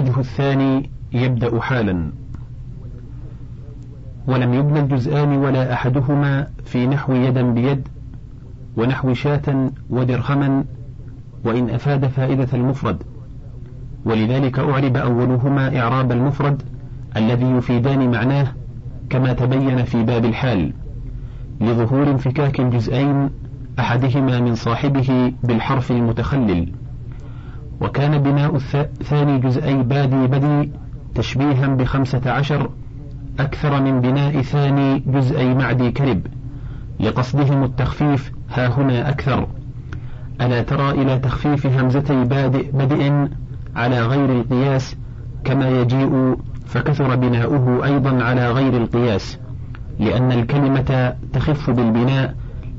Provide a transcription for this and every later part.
والوجه الثاني يبدأ حالا. ولم يبنى الجزآن ولا أحدهما في نحو يدا بيد ونحو شاة ودرهما وإن أفاد فائدة المفرد. ولذلك أعرب أولهما إعراب المفرد الذي يفيدان معناه كما تبين في باب الحال. لظهور انفكاك الجزئين أحدهما من صاحبه بالحرف المتخلل. وكان بناء ثاني جزئي بادي بدي تشبيها بخمسة عشر أكثر من بناء ثاني جزئي معدي كرب لقصدهم التخفيف ها هنا أكثر. ألا ترى إلى تخفيف همزتي بادئ بدء على غير القياس كما يجيء فكثر بناؤه أيضا على غير القياس لأن الكلمة تخف بالبناء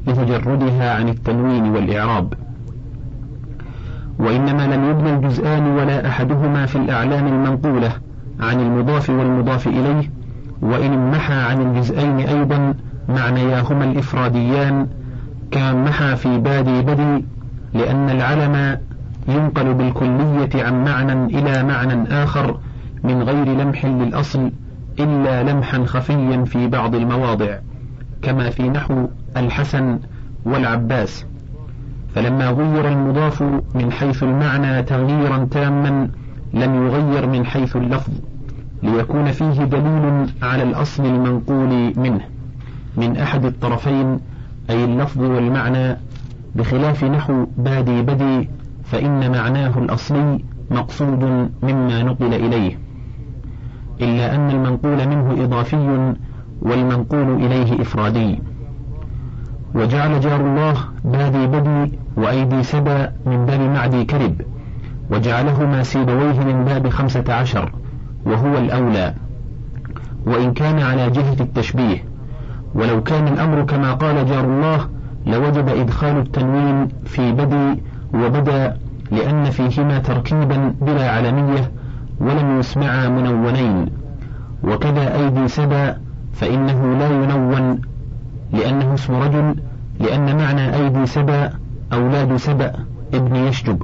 لتجردها عن التنوين والإعراب. وإنما الجزآن ولا أحدهما في الأعلام المنقولة عن المضاف والمضاف إليه وإن محى عن الجزئين أيضا معنياهما الإفراديان كما محى في بادي بدي لأن العلم ينقل بالكلية عن معنى إلى معنى آخر من غير لمح للأصل إلا لمحا خفيا في بعض المواضع كما في نحو الحسن والعباس. فلما غير المضاف من حيث المعنى تغييرا تاما لم يغير من حيث اللفظ ليكون فيه دليل على الأصل المنقول منه من أحد الطرفين أي اللفظ والمعنى بخلاف نحو بادي بدي فإن معناه الأصلي مقصود مما نقل إليه. إلا أن المنقول منه إضافي والمنقول إليه إفرادي. وجعل جار الله بادي بدي وأيدي سبا من باب معدي كرب وجعلهما سيبويه من باب خمسة عشر وهو الأولى. وإن كان على جهة التشبيه ولو كان الأمر كما قال جار الله لوجب إدخال التنوين في بدي وبدا لأن فيهما تركيبا بلا علمية ولم يسمعا منونين. وكذا أيدي سبا فإنه لا ينون لأنه اسم رجل لأن معنى أيدي سبأ أولاد سبأ ابن يشجب.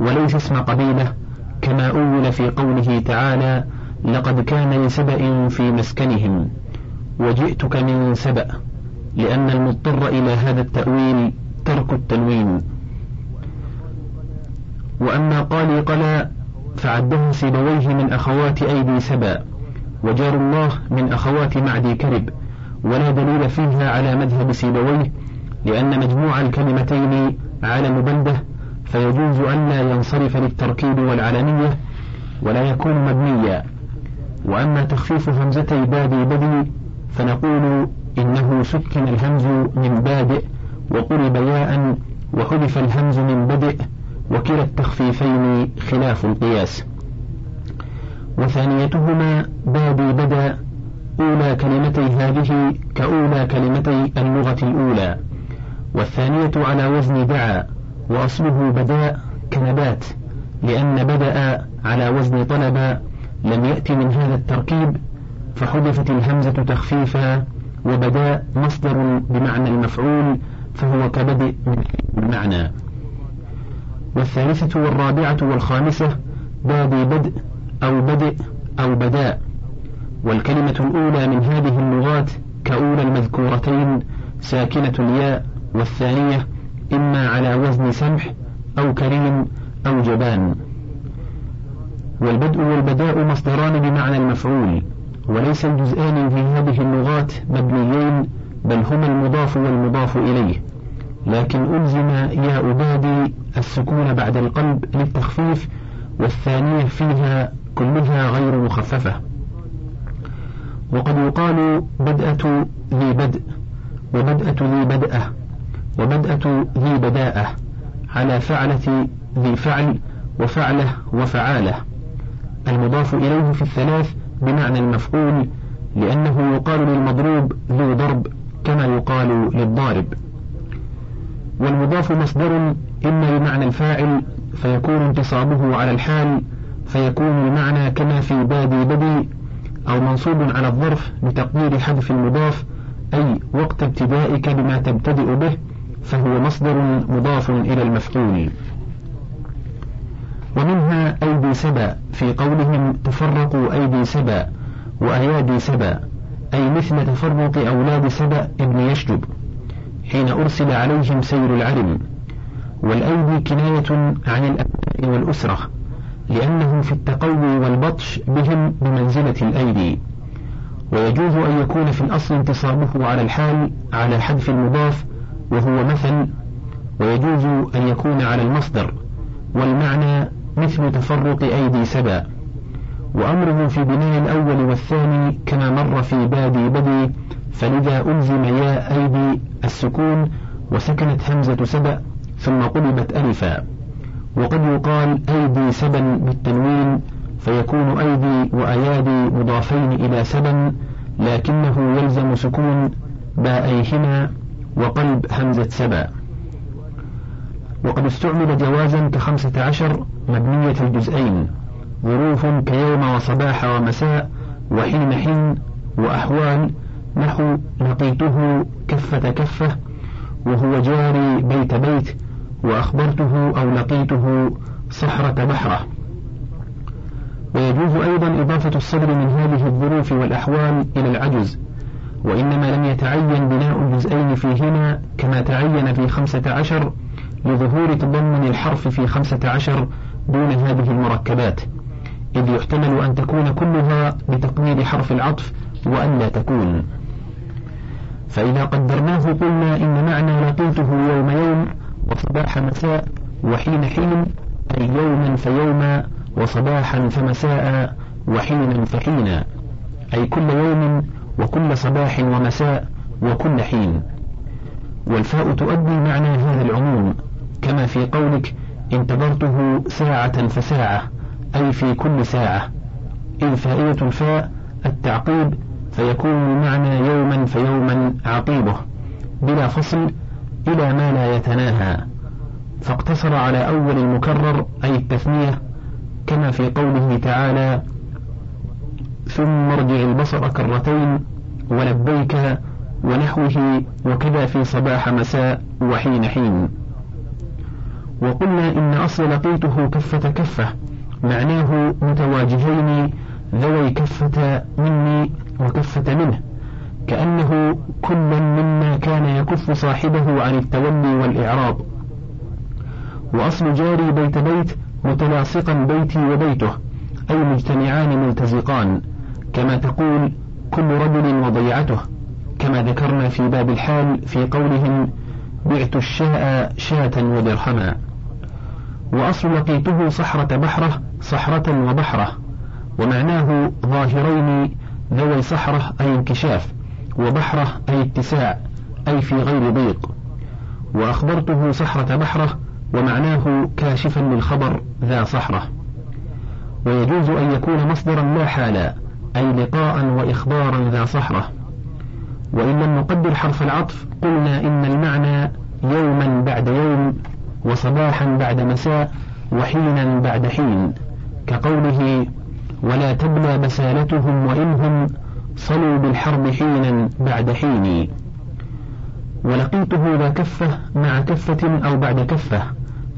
وليس اسم قبيلة كما أول في قوله تعالى لقد كان لسبأ في مسكنهم وجئتك من سبأ لأن المضطر إلى هذا التأويل ترك التنوين وأما قال قلا فعده سيبويه من أخوات أيدي سبأ وجار الله من أخوات معدي كرب. ولا دليل فيها على مذهب سيبويه لأن مجموع الكلمتين علم بلدة فيجوز ألا ينصرف للتركيب والعلمية ولا يكون مبنيا. وأما تخفيف همزتي بادي بدي فنقول إنه سكن الهمز من بادئ وقلب ياء وحذف الهمز من بدء وكلا التخفيفين خلاف القياس. وثانيتهما بادي بدا أولى كلمتي هذه كأولى كلمتي اللغة الأولى والثانية على وزن دعا وأصله بداء كنبات لأن بدأ على وزن طلب لم يأت من هذا التركيب فحذفت الهمزة تخفيفا وبداء مصدر بمعنى المفعول فهو كبدء من المعنى. والثالثة والرابعة والخامسة بادي بدء أو بدء أو بداء. والكلمة الأولى من هذه اللغات كأولى المذكورتين ساكنة الياء والثانية إما على وزن سمح أو كريم أو جبان. والبدء والبداء مصدران بمعنى المفعول وليس الجزءان في هذه اللغات مبنيين بل هما المضاف والمضاف إليه. لكن ألزم ياء بادي السكون بعد القلب للتخفيف والثانية فيها كلها غير مخففة. وقد يقال بدأة ذي بدء وبدأة ذي بدأة وبدأة ذي بداءة على فعلة ذي فعل وفعلة وفعالة. المضاف إليه في الثلاث بمعنى المفعول لأنه يقال للمضروب ذو ضرب كما يقال للضارب. والمضاف مصدر إما بمعنى الفاعل فيكون انتصابه على الحال فيكون المعنى كما في بادي بدي أو منصوب على الظرف بتقدير حذف المضاف أي وقت ابتدائك بما تبتدئ به فهو مصدر مضاف إلى المفعول. ومنها أيدي سبأ في قولهم تفرقوا أيدي سبأ وأيادي سبأ أي مثل تفرق أولاد سبأ ابن يشجب حين أرسل عليهم سير العرم والأيدي كناية عن الأبناء والأسرة. لأنه في التقوي والبطش بهم بمنزلة الأيدي. ويجوز أن يكون في الأصل انتصابه على الحال على حذف المضاف وهو مثل ويجوز أن يكون على المصدر والمعنى مثل تفرق أيدي سبا. وأمره في بناء الأول والثاني كما مر في بادي بدي فلذا ألزم يا أيدي السكون وسكنت همزة سبأ ثم قلبت ألفا. وقد يقال أيدي سبا بالتنوين فيكون أيدي وأيادي مضافين إلى سبا لكنه يلزم سكون باءيهما وقلب همزة سبا. وقد استعمل جوازا كخمسة عشر مبنية الجزئين ظروف كيوم وصباح ومساء وحين حين وأحوال نحو لقيته كفة كفة وهو جاري بيت بيت وأخبرته أو لقيته صحرة بحرة. ويجوز أيضا إضافة الصدر من هذه الظروف والأحوال إلى العجز وإنما لم يتعين بناء الجزئين فيهما كما تعين في خمسة عشر لظهور تضمن الحرف في خمسة عشر دون هذه المركبات إذ يحتمل أن تكون كلها بتقدير حرف العطف وأن لا تكون. فإذا قدرناه قلنا إن معنى لقيته يوم يوم وصباح مساء وحين حين أي يوما فيوما وصباحا فمساء وحينا فحينا أي كل يوم وكل صباح ومساء وكل حين. والفاء تؤدي معنى هذا العموم كما في قولك انتظرته ساعة فساعة أي في كل ساعة. إذ فائدة الفاء التعقيب فيكون معنى يوما فيوما عقيبه. بلا فصل إلى ما لا يتناهى فاقتصر على أول المكرر أي التثنية كما في قوله تعالى ثم ارجع البصر كرتين ولبيك ونحوه وكذا في صباح مساء وحين حين وقلنا إن أصل لقيته كفة كفة معناه متواجهين ذوي كفة مني وكفة منه كأنه كل كان يكف صاحبه عن التولي والإعراض. وأصل جاري بيت بيت متلاصقا بيتي وبيته أي مجتمعان ملتزقان كما تقول كل رجل وضيعته كما ذكرنا في باب الحال في قولهم بعت الشاء شاة ودرهما. وأصل لقيته صحرة بحرة صحرة وبحرة ومعناه ظاهرين ذوي صحرة أي انكشاف وبحرة أي اتساع. أي في غير ضيق. وأخبرته صحرة بحرة ومعناه كاشفا للخبر ذا صحرة. ويجوز أن يكون مصدرا لا حالا أي لقاء وإخبارا ذا صحرة. وإن لم نقدر حرف العطف قلنا إن المعنى يوما بعد يوم وصباحا بعد مساء وحينا بعد حين. كقوله ولا تبلى بسالتهم وإنهم صلوا بالحرب حينا بعد حين ولقيته ذا كفة مع كفة أو بعد كفة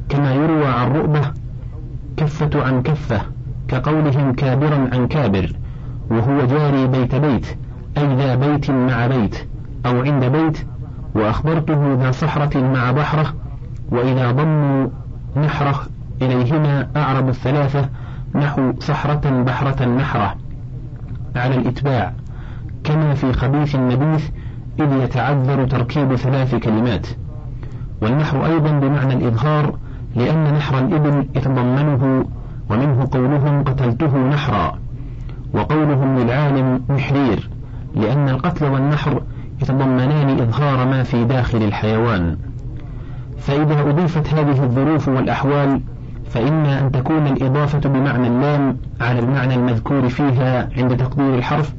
كما يروى عن رؤبة كفة عن كفة كقولهم كابرا عن كابر وهو جاري بيت بيت أي ذا بيت مع بيت أو عند بيت وأخبرته ذا صحرة مع بحرة وإذا ضموا نحرة إليهما أعرب الثلاثة نحو صحرة بحرة نحرة. على الإتباع كما في خبيث النبيث إذ يتعذر تركيب ثلاث كلمات. والنحر أيضا بمعنى الإظهار لأن نحر الإبل يتضمنه ومنه قولهم قتلته نحرا وقولهم للعالم محرير لأن القتل والنحر يتضمنان إظهار ما في داخل الحيوان. فإذا أضيفت هذه الظروف والأحوال فإما أن تكون الإضافة بمعنى اللام على المعنى المذكور فيها عند تقدير الحرف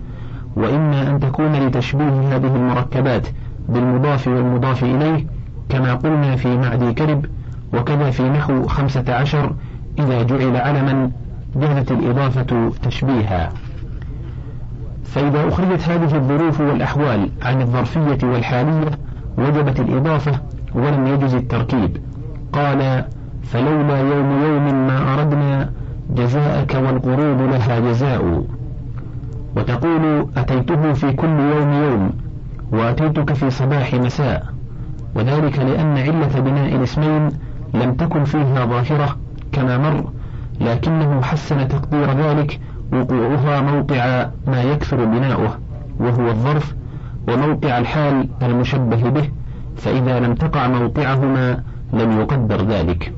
وإما أن تكون لتشبيه هذه المركبات بالمضاف والمضاف إليه كما قلنا في معدي كرب وكذا في نحو خمسة عشر إذا جعل علما جازت الإضافة تشبيها. فإذا أخرجت هذه الظروف والأحوال عن الظرفية والحالية وجبت الإضافة ولم يجز التركيب. قال فلولا يوم يوم ما أردنا جزاءك والقروض لها جزاء. وتقول أتيته في كل يوم يوم وأتيتك في صباح مساء. وذلك لأن علة بناء الاسمين لم تكن فيها ظاهرة كما مر لكنه حسن تقدير ذلك وقوعها موقع ما يكثر بناؤه وهو الظرف وموقع الحال المشبه به فإذا لم تقع موقعهما لم يقدر ذلك.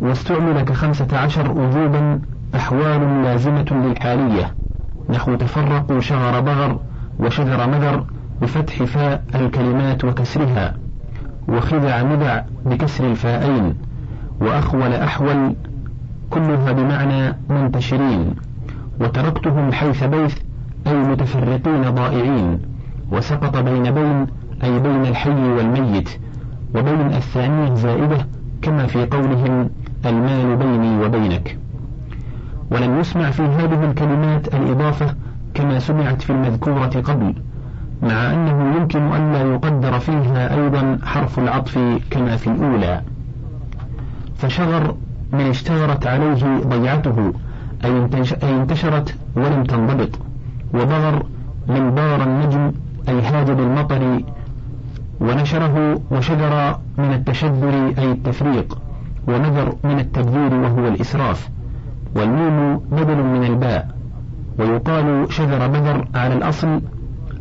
واستعمل كخمسة عشر وجوبا أحوال لازمة للحالية نحو تفرقوا شغر بغر وشذر مذر بفتح فاء الكلمات وكسرها وخذع مذع بكسر الفاءين وأخول أحول كلها بمعنى منتشرين وتركتهم حيث بيث أي متفرقين ضائعين وسقط بين بين أي بين الحي والميت وبين الثانية زائدة كما في قولهم المال بيني وبينك. ولم يسمع في هذه الكلمات الإضافة كما سمعت في المذكورة قبل مع أنه يمكن أن لا يقدر فيها أيضا حرف العطف كما في الأولى. فشغر من اشتهرت عليه ضيعته أي انتشرت ولم تنضبط. وبغر من بار النجم أي هاج بالمطر ونشره وشجر من التشذر أي التفريق ونذر من التبذير وهو الإسراف. والميم بدل من الباء ويقال شذر بذر على الأصل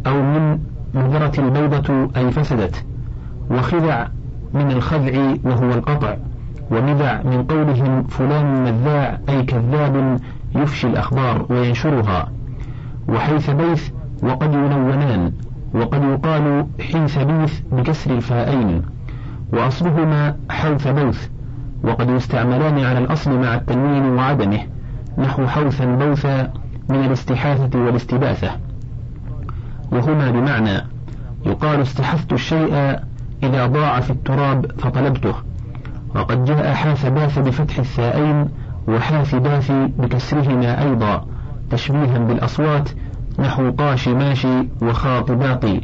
أو من مذرة البيضة أي فسدت وخذع من الخذع وهو القطع ومذع من قولهم فلان مذاع أي كذاب يفشي الأخبار وينشرها وحيث بيث وقد ينونان وقد يقال حيث بيث بكسر الفاءين وأصلهما حوث بوث وقد يستعملان على الأصل مع التنوين وعدمه نحو حوثا بوثا من الاستحاثة والاستباثة. وهما بمعنى يقال استحثت الشيء إذا ضاع في التراب فطلبته. وقد جاء حاث باث بفتح الثائين وحاث باث بكسرهما أيضا تشبيها بالأصوات نحو قاش ماشي وخاط باقي.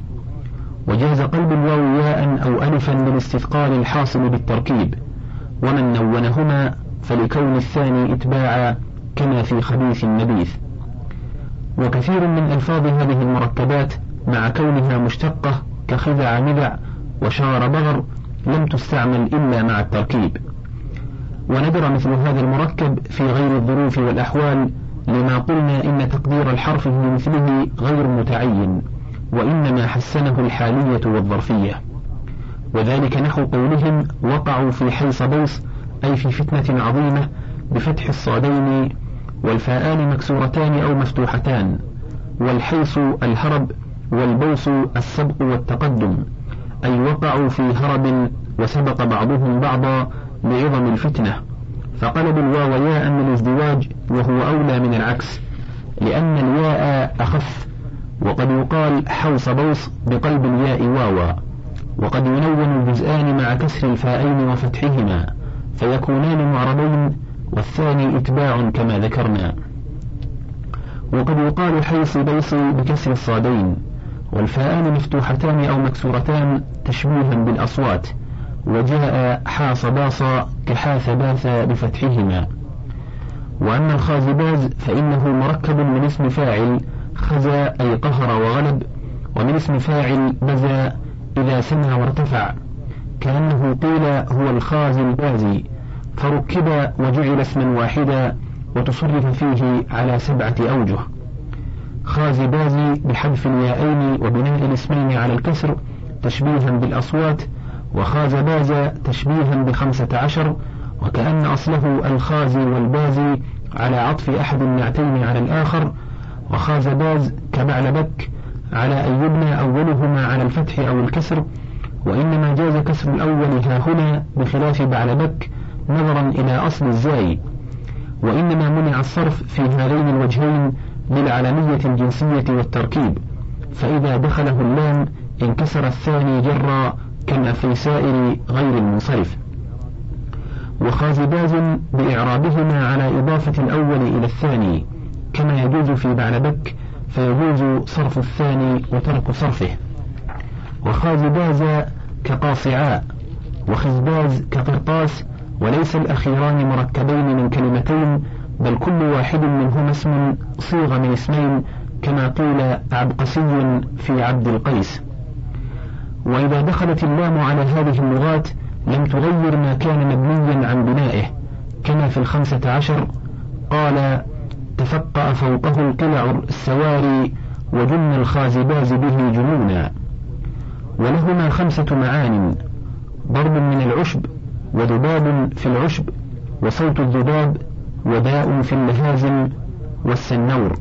وجاز قلب الواو ياء أو ألفا للاستثقال الحاصل بالتركيب. ومن نونهما فلكون الثاني إتباعا كما في خبيث النبيث وكثير من ألفاظ هذه المركبات مع كونها مشتقة كخذع مذع وشار بغر لم تستعمل إلا مع التركيب. وندر مثل هذا المركب في غير الظروف والأحوال لما قلنا إن تقدير الحرف بمثله غير متعين وإنما حسنه الحالية والظرفية. وذلك نحو قولهم وقعوا في حيص بوس أي في فتنة عظيمة بفتح الصادين والفاءان مكسورتان أو مفتوحتان والحيص الهرب والبوس السبق والتقدم أي وقعوا في هرب وسبق بعضهم بعضا لعظم الفتنة. فقلب الواو ياء من الازدواج وهو أولى من العكس لأن الياء أخف وقد يقال حوص بوص بقلب الياء واوا. وقد ينون الجزآن مع كسر الفاءين وفتحهما فيكونان معربين والثاني إتباع كما ذكرنا. وقد يقال حيص بيص بكسر الصادين والفاءان مفتوحتان أو مكسورتان تشبيها بالأصوات وجاء حاص باص كحاث باث بفتحهما. وأما الخازباز فإنه مركب من اسم فاعل خزى أي قهر وغلب ومن اسم فاعل بزى إذا سمى وارتفع. كأنه قيل هو الخازي البازي. فركب وجعل اسما واحدا وتصرف فيه على سبعة أوجه. خازي بازي بحذف اليائين وبناء الاسمين على الكسر تشبيها بالأصوات وخاز باز تشبيها بخمسة عشر وكأن أصله الخازي والبازي على عطف أحد النعتين على الآخر. وخاز باز كبعلبك على أن يبنى أولهما على الفتح أو الكسر وإنما جاز كسر الأول ها هنا بخلاف بعلبك نظرا إلى أصل الزاي. وإنما منع الصرف في هذين الوجهين للعلمية الجنسية والتركيب. فإذا دخله اللام انكسر الثاني جرا كما في سائر غير المنصرف. وخازباز بإعرابهما على إضافة الأول إلى الثاني كما يجوز في بعلبك فيجوز صرف الثاني وترك صرفه. وخازباز كقاصعاء وخزباز كقرطاس وليس الأخيران مركبين من كلمتين بل كل واحد منهما اسم صيغ من اسمين كما قيل عبقسي في عبد القيس. وإذا دخلت اللام على هذه اللغات لم تغير ما كان مبنيا عن بنائه كما في الخمسة عشر قال تفقأ فوقه القلع السواري وجن الخازباز به جنونا. ولهما خمسة معان ضرب من العشب وذباب في العشب وصوت الذباب وداء في اللهازم والسنور.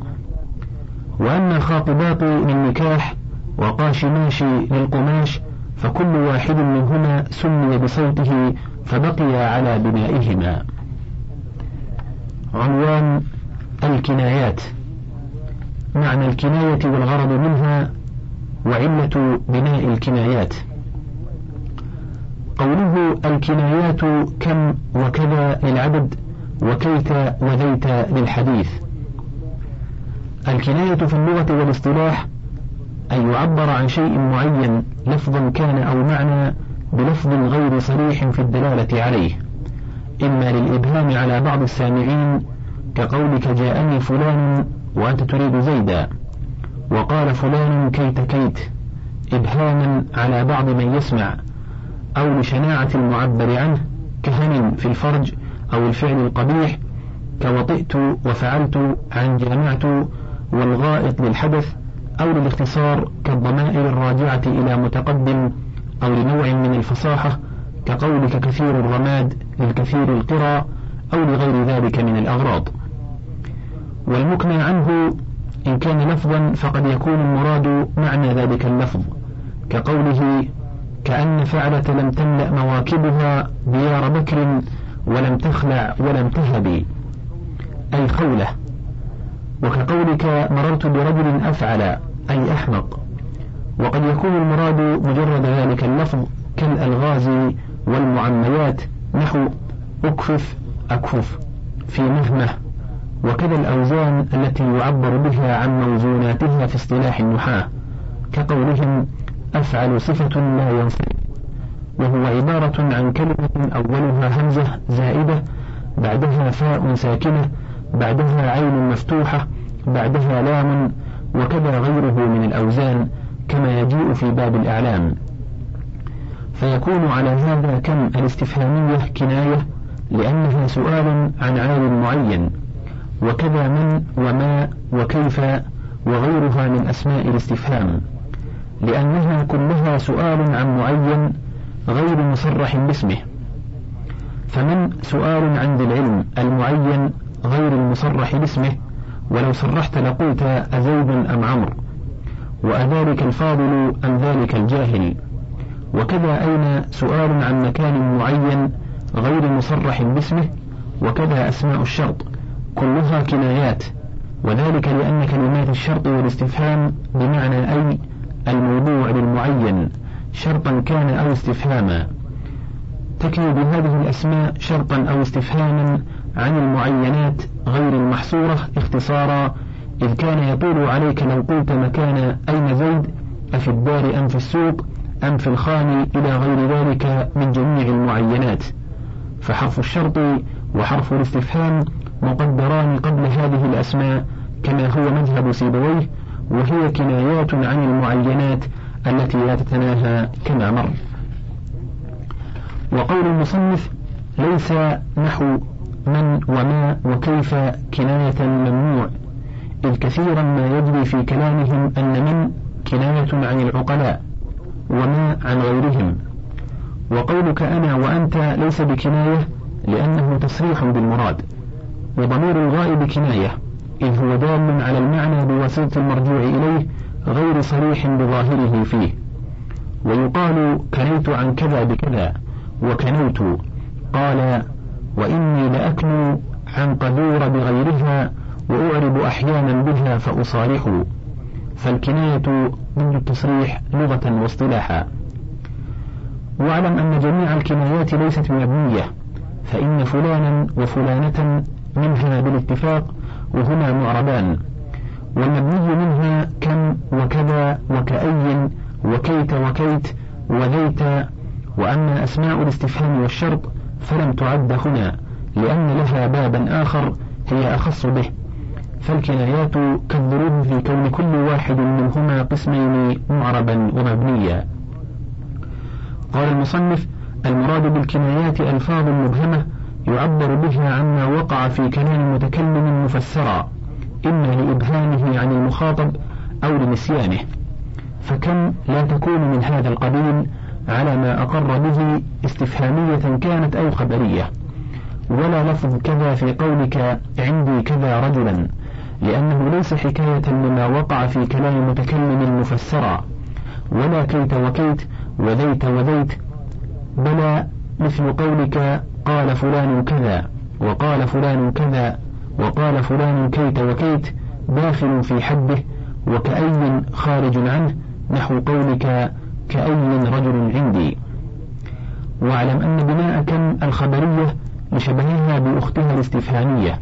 وأما الخاطبات للنكاح وقاشماشي للقماش فكل واحد منهما سمي بصوته فبقي على بنائهما. عنوان الكنايات. معنى الكناية والغرض منها وعلة بناء الكنايات. قوله الكنايات كم وكذا للعدد وكيت وذيت للحديث. الكناية في اللغة والاصطلاح أن يعبر عن شيء معين لفظا كان أو معنى بلفظ غير صريح في الدلالة عليه. إما للإبهام على بعض السامعين كقولك جاءني فلان وأنت تريد زيدا. وقال فلان كيت كيت إبهاما على بعض من يسمع أو لشناعة المعبر عنه كهن في الفرج أو الفعل القبيح كوطئت وفعلت عن جامعت والغائط للحدث أو للاختصار كالضمائر الراجعة إلى متقدم أو لنوع من الفصاحة كقولك كثير الرماد للكثير القرى أو لغير ذلك من الأغراض. والمكنى عنه إن كان لفظا فقد يكون المراد معنى ذلك اللفظ كقوله كأن فعلة لم تملأ مواكبها ديار بكر ولم تخلع ولم تهبي أي خولة وكقولك مررت برجل أفعل أي أحمق. وقد يكون المراد مجرد ذلك اللفظ كالألغاز والمعميات نحو أكفف أكفف في مهمة. وكذا الأوزان التي يعبر بها عن موزوناتها في اصطلاح النحاة كقولهم أفعل صفة لا ينصرف وهو عبارة عن كلمة أولها همزة زائدة بعدها فاء ساكنة بعدها عين مفتوحة بعدها لام وكذا غيره من الأوزان كما يجيء في باب الإعلام. فيكون على هذا كم الاستفهامية كناية لأنها سؤال عن عالم معين. وكذا من وما وكيف وغيرها من أسماء الاستفهام لأنها كلها سؤال عن معين غير مصرح باسمه. فمن سؤال عن ذي العلم المعين غير المصرح باسمه؟ ولو صرحت لقلت أزيد أم عمرو؟ وأذلك الفاضل أم ذلك الجاهل؟ وكذا أين سؤال عن مكان معين غير مصرح باسمه؟ وكذا أسماء الشرط؟ كلها كنايات. وذلك لأن كلمات الشرط والاستفهام بمعنى أي الموضوع للمعين شرطا كان أو استفهاما. تكني بهذه الأسماء شرطا أو استفهاما عن المعينات غير المحصورة اختصارا إذ كان يطول عليك لو قلت مكان أين زيد أفي الدار أم في السوق أم في الخان إلى غير ذلك من جميع المعينات. فحرف الشرط وحرف الاستفهام مقدران قبل هذه الأسماء كما هو مذهب سيبويه وهي كنايات عن المعينات التي لا تتناهى كما مر. وقول المصنف ليس نحو من وما وكيف كناية ممنوع إذ كثيرا ما يجري في كلامهم أن من كناية عن العقلاء وما عن غيرهم. وقولك أنا وأنت ليس بكناية لأنه تصريح بالمراد. وضمير الغائب كناية إذ هو دال على المعنى بواسطة المرجوع إليه غير صريح بظاهره فيه. ويقال كنيت عن كذا بكذا وكنوت قال وإني لأكنو عن قدور بغيرها وأعرب أحيانا بها فأصالح فالكناية ضد التصريح لغة واصطلاحا. واعلم أن جميع الكنايات ليست مبنية فإن فلانا وفلانة منها بالاتفاق وهما معربان والمبني منها كم وكذا وكأي وكيت وكيت وذيت. وأما أسماء الاستفهام والشرط فلم تعد هنا لأن لها بابا آخر هي أخص به. فالكنايات كالظروف في كون كل واحد منهما قسمين معربا ومبنيا. قال المصنف المراد بالكنايات ألفاظ مبهمة يعبر بها عما وقع في كلام المتكلم مفسرا إما لإبهامه عن المخاطب أو لنسيانه. فكم لا تكون من هذا القبيل على ما أقر به استفهامية كانت أو خبرية. ولا لفظ كذا في قولك عندي كذا رجلا لأنه ليس حكاية لما وقع في كلام متكلم مفسرا. ولا كيت وكيت وذيت وذيت بلى مثل قولك قال فلان كذا وقال فلان كذا وقال فلان كيت وكيت داخل في حده وكأي خارج عنه نحو قولك كأي رجل عندي. واعلم أن بناء كم الخبرية لشبهها بأختها الاستفهامية.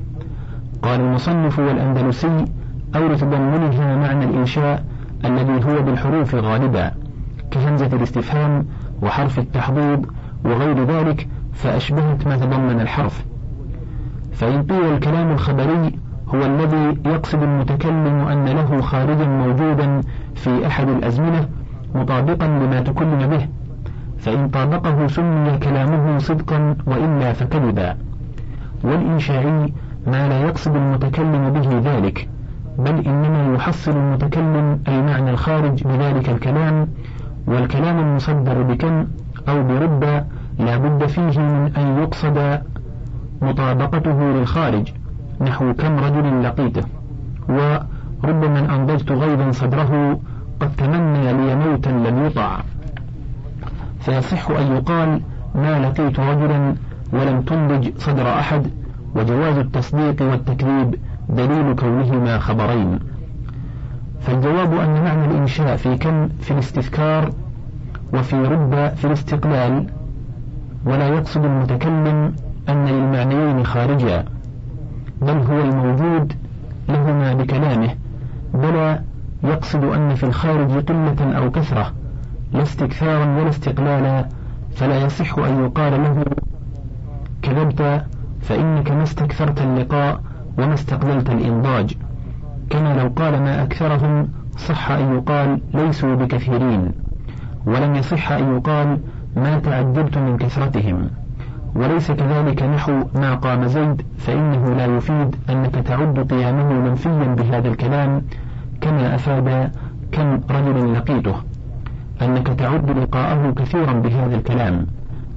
قال المصنف والأندلسي أو لتضمنها معنى الإنشاء الذي هو بالحروف غالبا كهمزة الاستفهام وحرف التحضيض وغير ذلك فأشبهت ما تضمن الحرف. فإن قيل الكلام الخبري هو الذي يقصد المتكلم أن له خارجا موجودا في أحد الأزمنة مطابقا لما تكلم به. فإن طابقه سمي كلامه صدقا وإلا فكذبا. والإنشائي ما لا يقصد المتكلم به ذلك بل إنما يحصل المتكلم المعنى الخارج بذلك الكلام والكلام المصدر بكم أو برب لا بد فيه من أن يقصد مطابقته للخارج نحو كم رجل لقيته ورب من أنضجت غيظا صدره قد تمنى لي موتا لم يطع. فيصح أن يقال ما لقيت رجلا ولم تنضج صدر أحد وجواز التصديق والتكذيب دليل كونهما خبرين. فالجواب أن معنى الإنشاء في كم في الاستذكار وفي رب في الاستقلال ولا يقصد المتكلم أن للمعنيين خارجا بل هو الموجود لهما بكلامه بل يقصد أن في الخارج قلة أو كثرة لا استكثارا ولا استقلالا فلا يصح أن يقال له كذبت فإنك ما استكثرت اللقاء وما استقبلت الإنضاج. كما لو قال ما أكثرهم صح أن يقال ليسوا بكثيرين ولم يصح أن يقال ما تعجبت من كثرتهم. وليس كذلك نحو ما قام زيد فإنه لا يفيد أنك تعد قيامه منفيا بهذا الكلام كما أفاد كم رجل لقيته. أنك تعد لقاءه كثيرا بهذا الكلام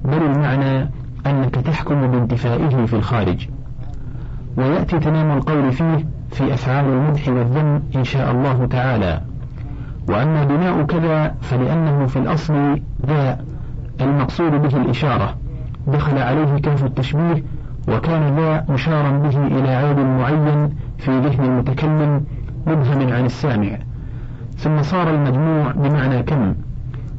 بل المعنى أنك تحكم بانتفائه في الخارج. ويأتي تمام القول فيه في أفعال المدح والذم إن شاء الله تعالى. وأما بناء كذا فلأنه في الأصل ذا المقصود به الإشارة دخل عليه كهف التشبيه وكان ذا مشارا به إلى عيب معين في ذهن المتكلم مبهم عن السامع. ثم صار المجموع بمعنى كم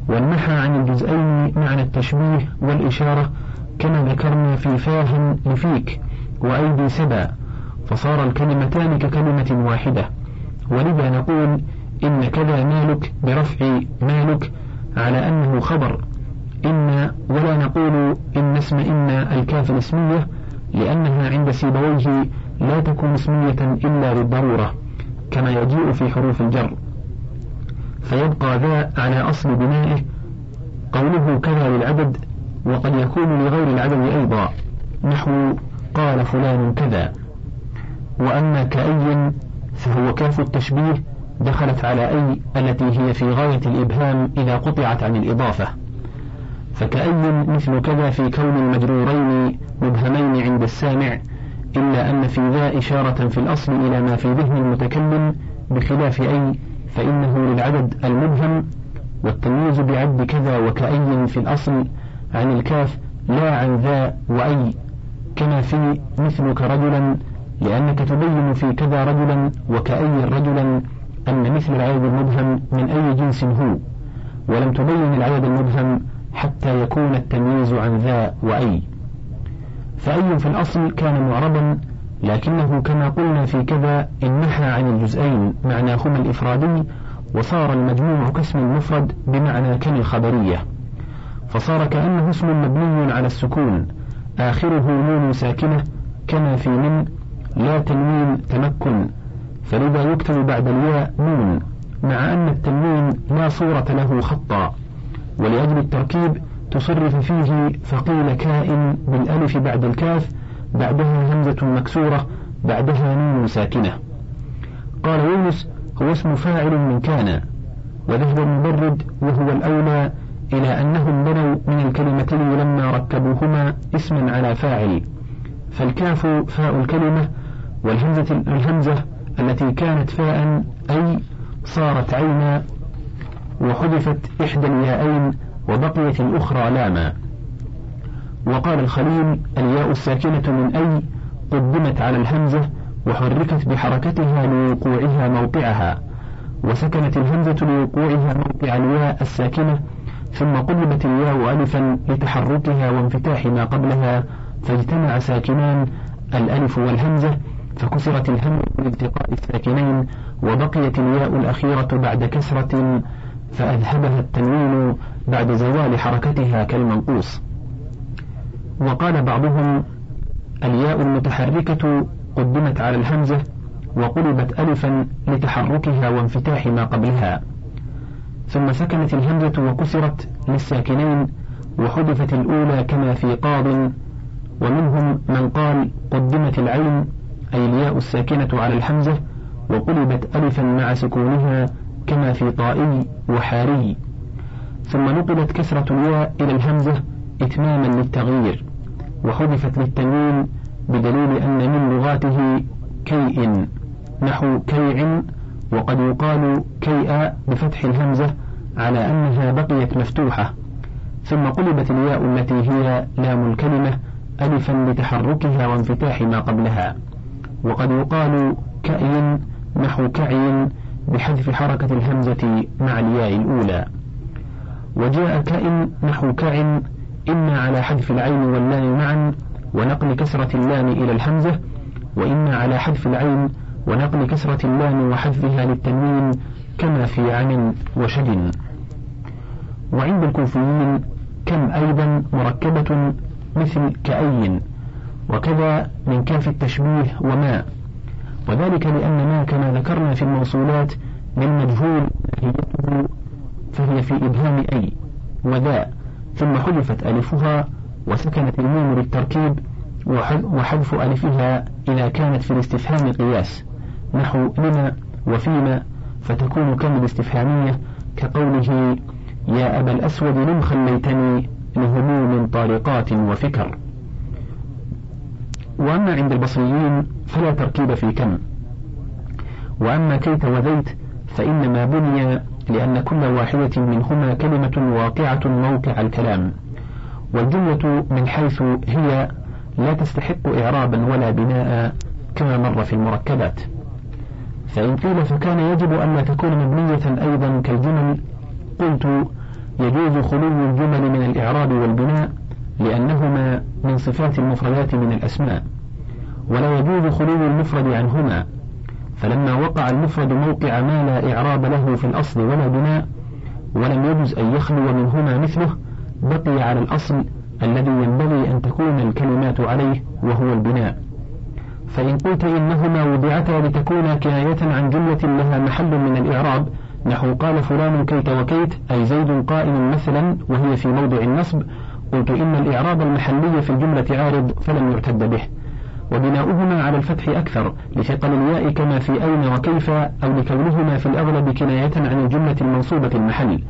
والنحى عن الجزئين معنى التشبيه والإشارة كما ذكرنا في فاه لفيك وأيدي سبا فصار الكلمتان ككلمة واحدة. ولذا نقول إن كذا مالك برفع مالك على أنه خبر. إن ولا نقول إن اسم إن الكاف الاسمية لأنها عند سيبويه لا تكون اسمية إلا للضرورة كما يجيء في حروف الجر. فيبقى ذا على أصل بنائه قوله كذا للعدد وقد يكون لغير العدد أيضا نحو قال فلان كذا. وأما كأي فهو كاف التشبيه دخلت على أي التي هي في غاية الإبهام إذا قطعت عن الإضافة. فكأي مثل كذا في كون المجرورين مبهمين عند السامع إلا أن في ذا إشارة في الأصل إلى ما في ذهن المتكلم بخلاف أي فإنه للعدد المبهم والتمييز بعد كذا وكأي في الأصل عن الكاف لا عن ذا وأي كما في مثلك رجلا لأنك تبين في كذا رجلا وكأي رجلا أن مثل العدد المبهم من أي جنس هو ولم تبين العدد المبهم حتى يكون التمييز عن ذا وأي. فأي في الأصل كان معربا لكنه كما قلنا في كذا انحى عن الجزئين معناهما الإفرادي وصار المجموع كاسم المفرد بمعنى كالخبرية فصار كأنه اسم مبني على السكون آخره نون ساكنة كما في من لا تنوين تمكن فلذا يكتب بعد الياء نون مع أن التنوين لا صورة له خطا. ولأجل التركيب تصرف فيه فقيل كائن بالألف بعد الكاف بعدها همزة مكسورة بعدها نون ساكنة. قال يونس هو اسم فاعل من كان وذهب المبرد وهو الأولى إلى أنهم بنوا من الكلمتين لما ركبوهما اسما على فاعل. فالكاف فاء الكلمة والهمزة الهمزة التي كانت فاء أي صارت عينا وحذفت إحدى الياءين وبقيت الأخرى لاما. وقال الخليل الياء الساكنة من أي؟ قدمت على الهمزة وحركت بحركتها لوقوعها موقعها. وسكنت الهمزة لوقوعها موقع الياء الساكنة ثم قلبت الياء ألفا لتحركها وانفتاح ما قبلها فاجتمع ساكنان الألف والهمزة فكسرت الهمزة لالتقاء الساكنين وبقيت الياء الأخيرة بعد كسرة فأذهبها التنوين بعد زوال حركتها كالمنقوص. وقال بعضهم الياء المتحركة قدمت على الهمزة وقلبت ألفا لتحركها وانفتاح ما قبلها. ثم سكنت الهمزة وكسرت للساكنين وحذفت الأولى كما في قاض ومنهم من قال قدمت العين أي الياء الساكنة على الحمزة وقلبت ألفا مع سكونها كما في طائي وحاري. ثم نقلت كسرة الياء إلى الهمزة إتماما للتغيير وحذفت للتنوين بدليل أن من لغاته كيء نحو كيع وقد يقال كيء بفتح الهمزة على أنها بقيت مفتوحة. ثم قلبت الياء التي هي لام الكلمة ألفا لتحركها وانفتاح ما قبلها. وقد يقال كأي نحو كعي بحذف حركة الهمزة مع الياء الأولى. وجاء كائن نحو كع إما على حذف العين واللام معا ونقل كسرة اللام إلى الحمزة وإما على حذف العين ونقل كسرة اللام وحذفها للتنوين كما في عن وشد. وعند الكوفيين كم أيضا مركبة مثل كأي وكذا من كاف التشبيه وما وذلك لأن ما كما ذكرنا في الموصولات من مجهول فهي في إبهام أي وذا. ثم حذفت ألفها وسكنت الميم للتركيب وحذف ألفها إذا كانت في الاستفهام قياس. نحو لما وفيما فتكون كم الاستفهامية كقوله يا أبا الأسود لم خليتني لهموم طارقات وفكر. وأما عند البصريين فلا تركيب في كم. وأما كيت وذيت فإنما بني لأن كل واحدة منهما كلمة واقعة موقع الكلام. والجملة من حيث هي لا تستحق إعرابا ولا بناء كما مر في المركبات. فإن قيل فكان يجب أن تكون مبنية أيضا كالجمل قلت يجوز خلو الجمل من الإعراب والبناء لأنهما من صفات المفردات من الأسماء ولا يجوز خلو المفرد عنهما فلما وقع المفرد موقع ما لا إعراب له في الأصل ولا بناء ولم يجز أن يخلو منهما مثله بقي على الأصل الذي ينبغي أن تكون الكلمات عليه وهو البناء. فإن قلت إنهما وضعتا لتكون كناية عن جملة لها محل من الإعراب نحو قال فلان كيت وكيت أي زيد قائم مثلا وهي في موضع النصب قلت إن الإعراب المحلي في الجملة عارض فلم يعتد به. وبناؤهما على الفتح أكثر لثقل الياء كما في أين وكيف أو لكونهما في الأغلب كناية عن الجملة المنصوبة المحل.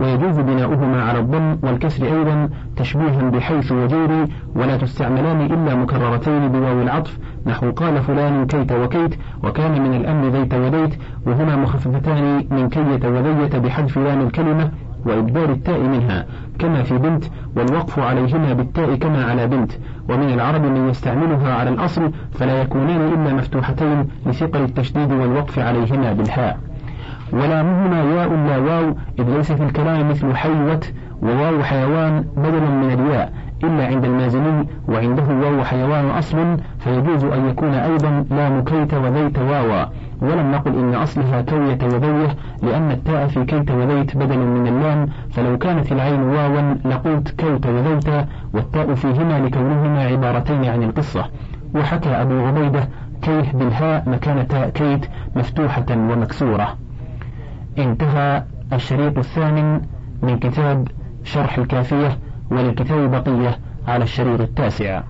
ويجوز بناؤهما على الضم والكسر أيضا تشبيها بحيث وجير ولا تستعملان إلا مكررتين بواو العطف نحو قال فلان كيت وكيت وكان من الأمر ذيت وذيت وهما مخففتان من كيت وذيت بحذف لام الكلمة وإبدال التاء منها كما في بنت والوقف عليهما بالتاء كما على بنت. ومن العرب من يستعملها على الأصل فلا يكونان إلا مفتوحتين لثقل التشديد والوقف عليهما بالهاء. ولامهما ياء لا واو إذ ليس في الكلام مثل حيوة وواو حيوان بدلا من الياء. إلا عند المازني وعنده واو حيوان أصل فيجوز أن يكون أيضا لام كيت وذيت واوا. ولم نقل إن أصلها كوية وذيه لأن التاء في كيت وذيت بدل من اللام. فلو كانت العين واوا لقلت كيت وذيت والتاء فيهما لكونهما عبارتين عن القصة. وحكى أبو عبيدة كيه بالهاء مكان تاء كيت مفتوحة ومكسورة. انتهى الشريط الثامن من كتاب شرح الكافية. وللكتاب بقية على الشريط التاسع.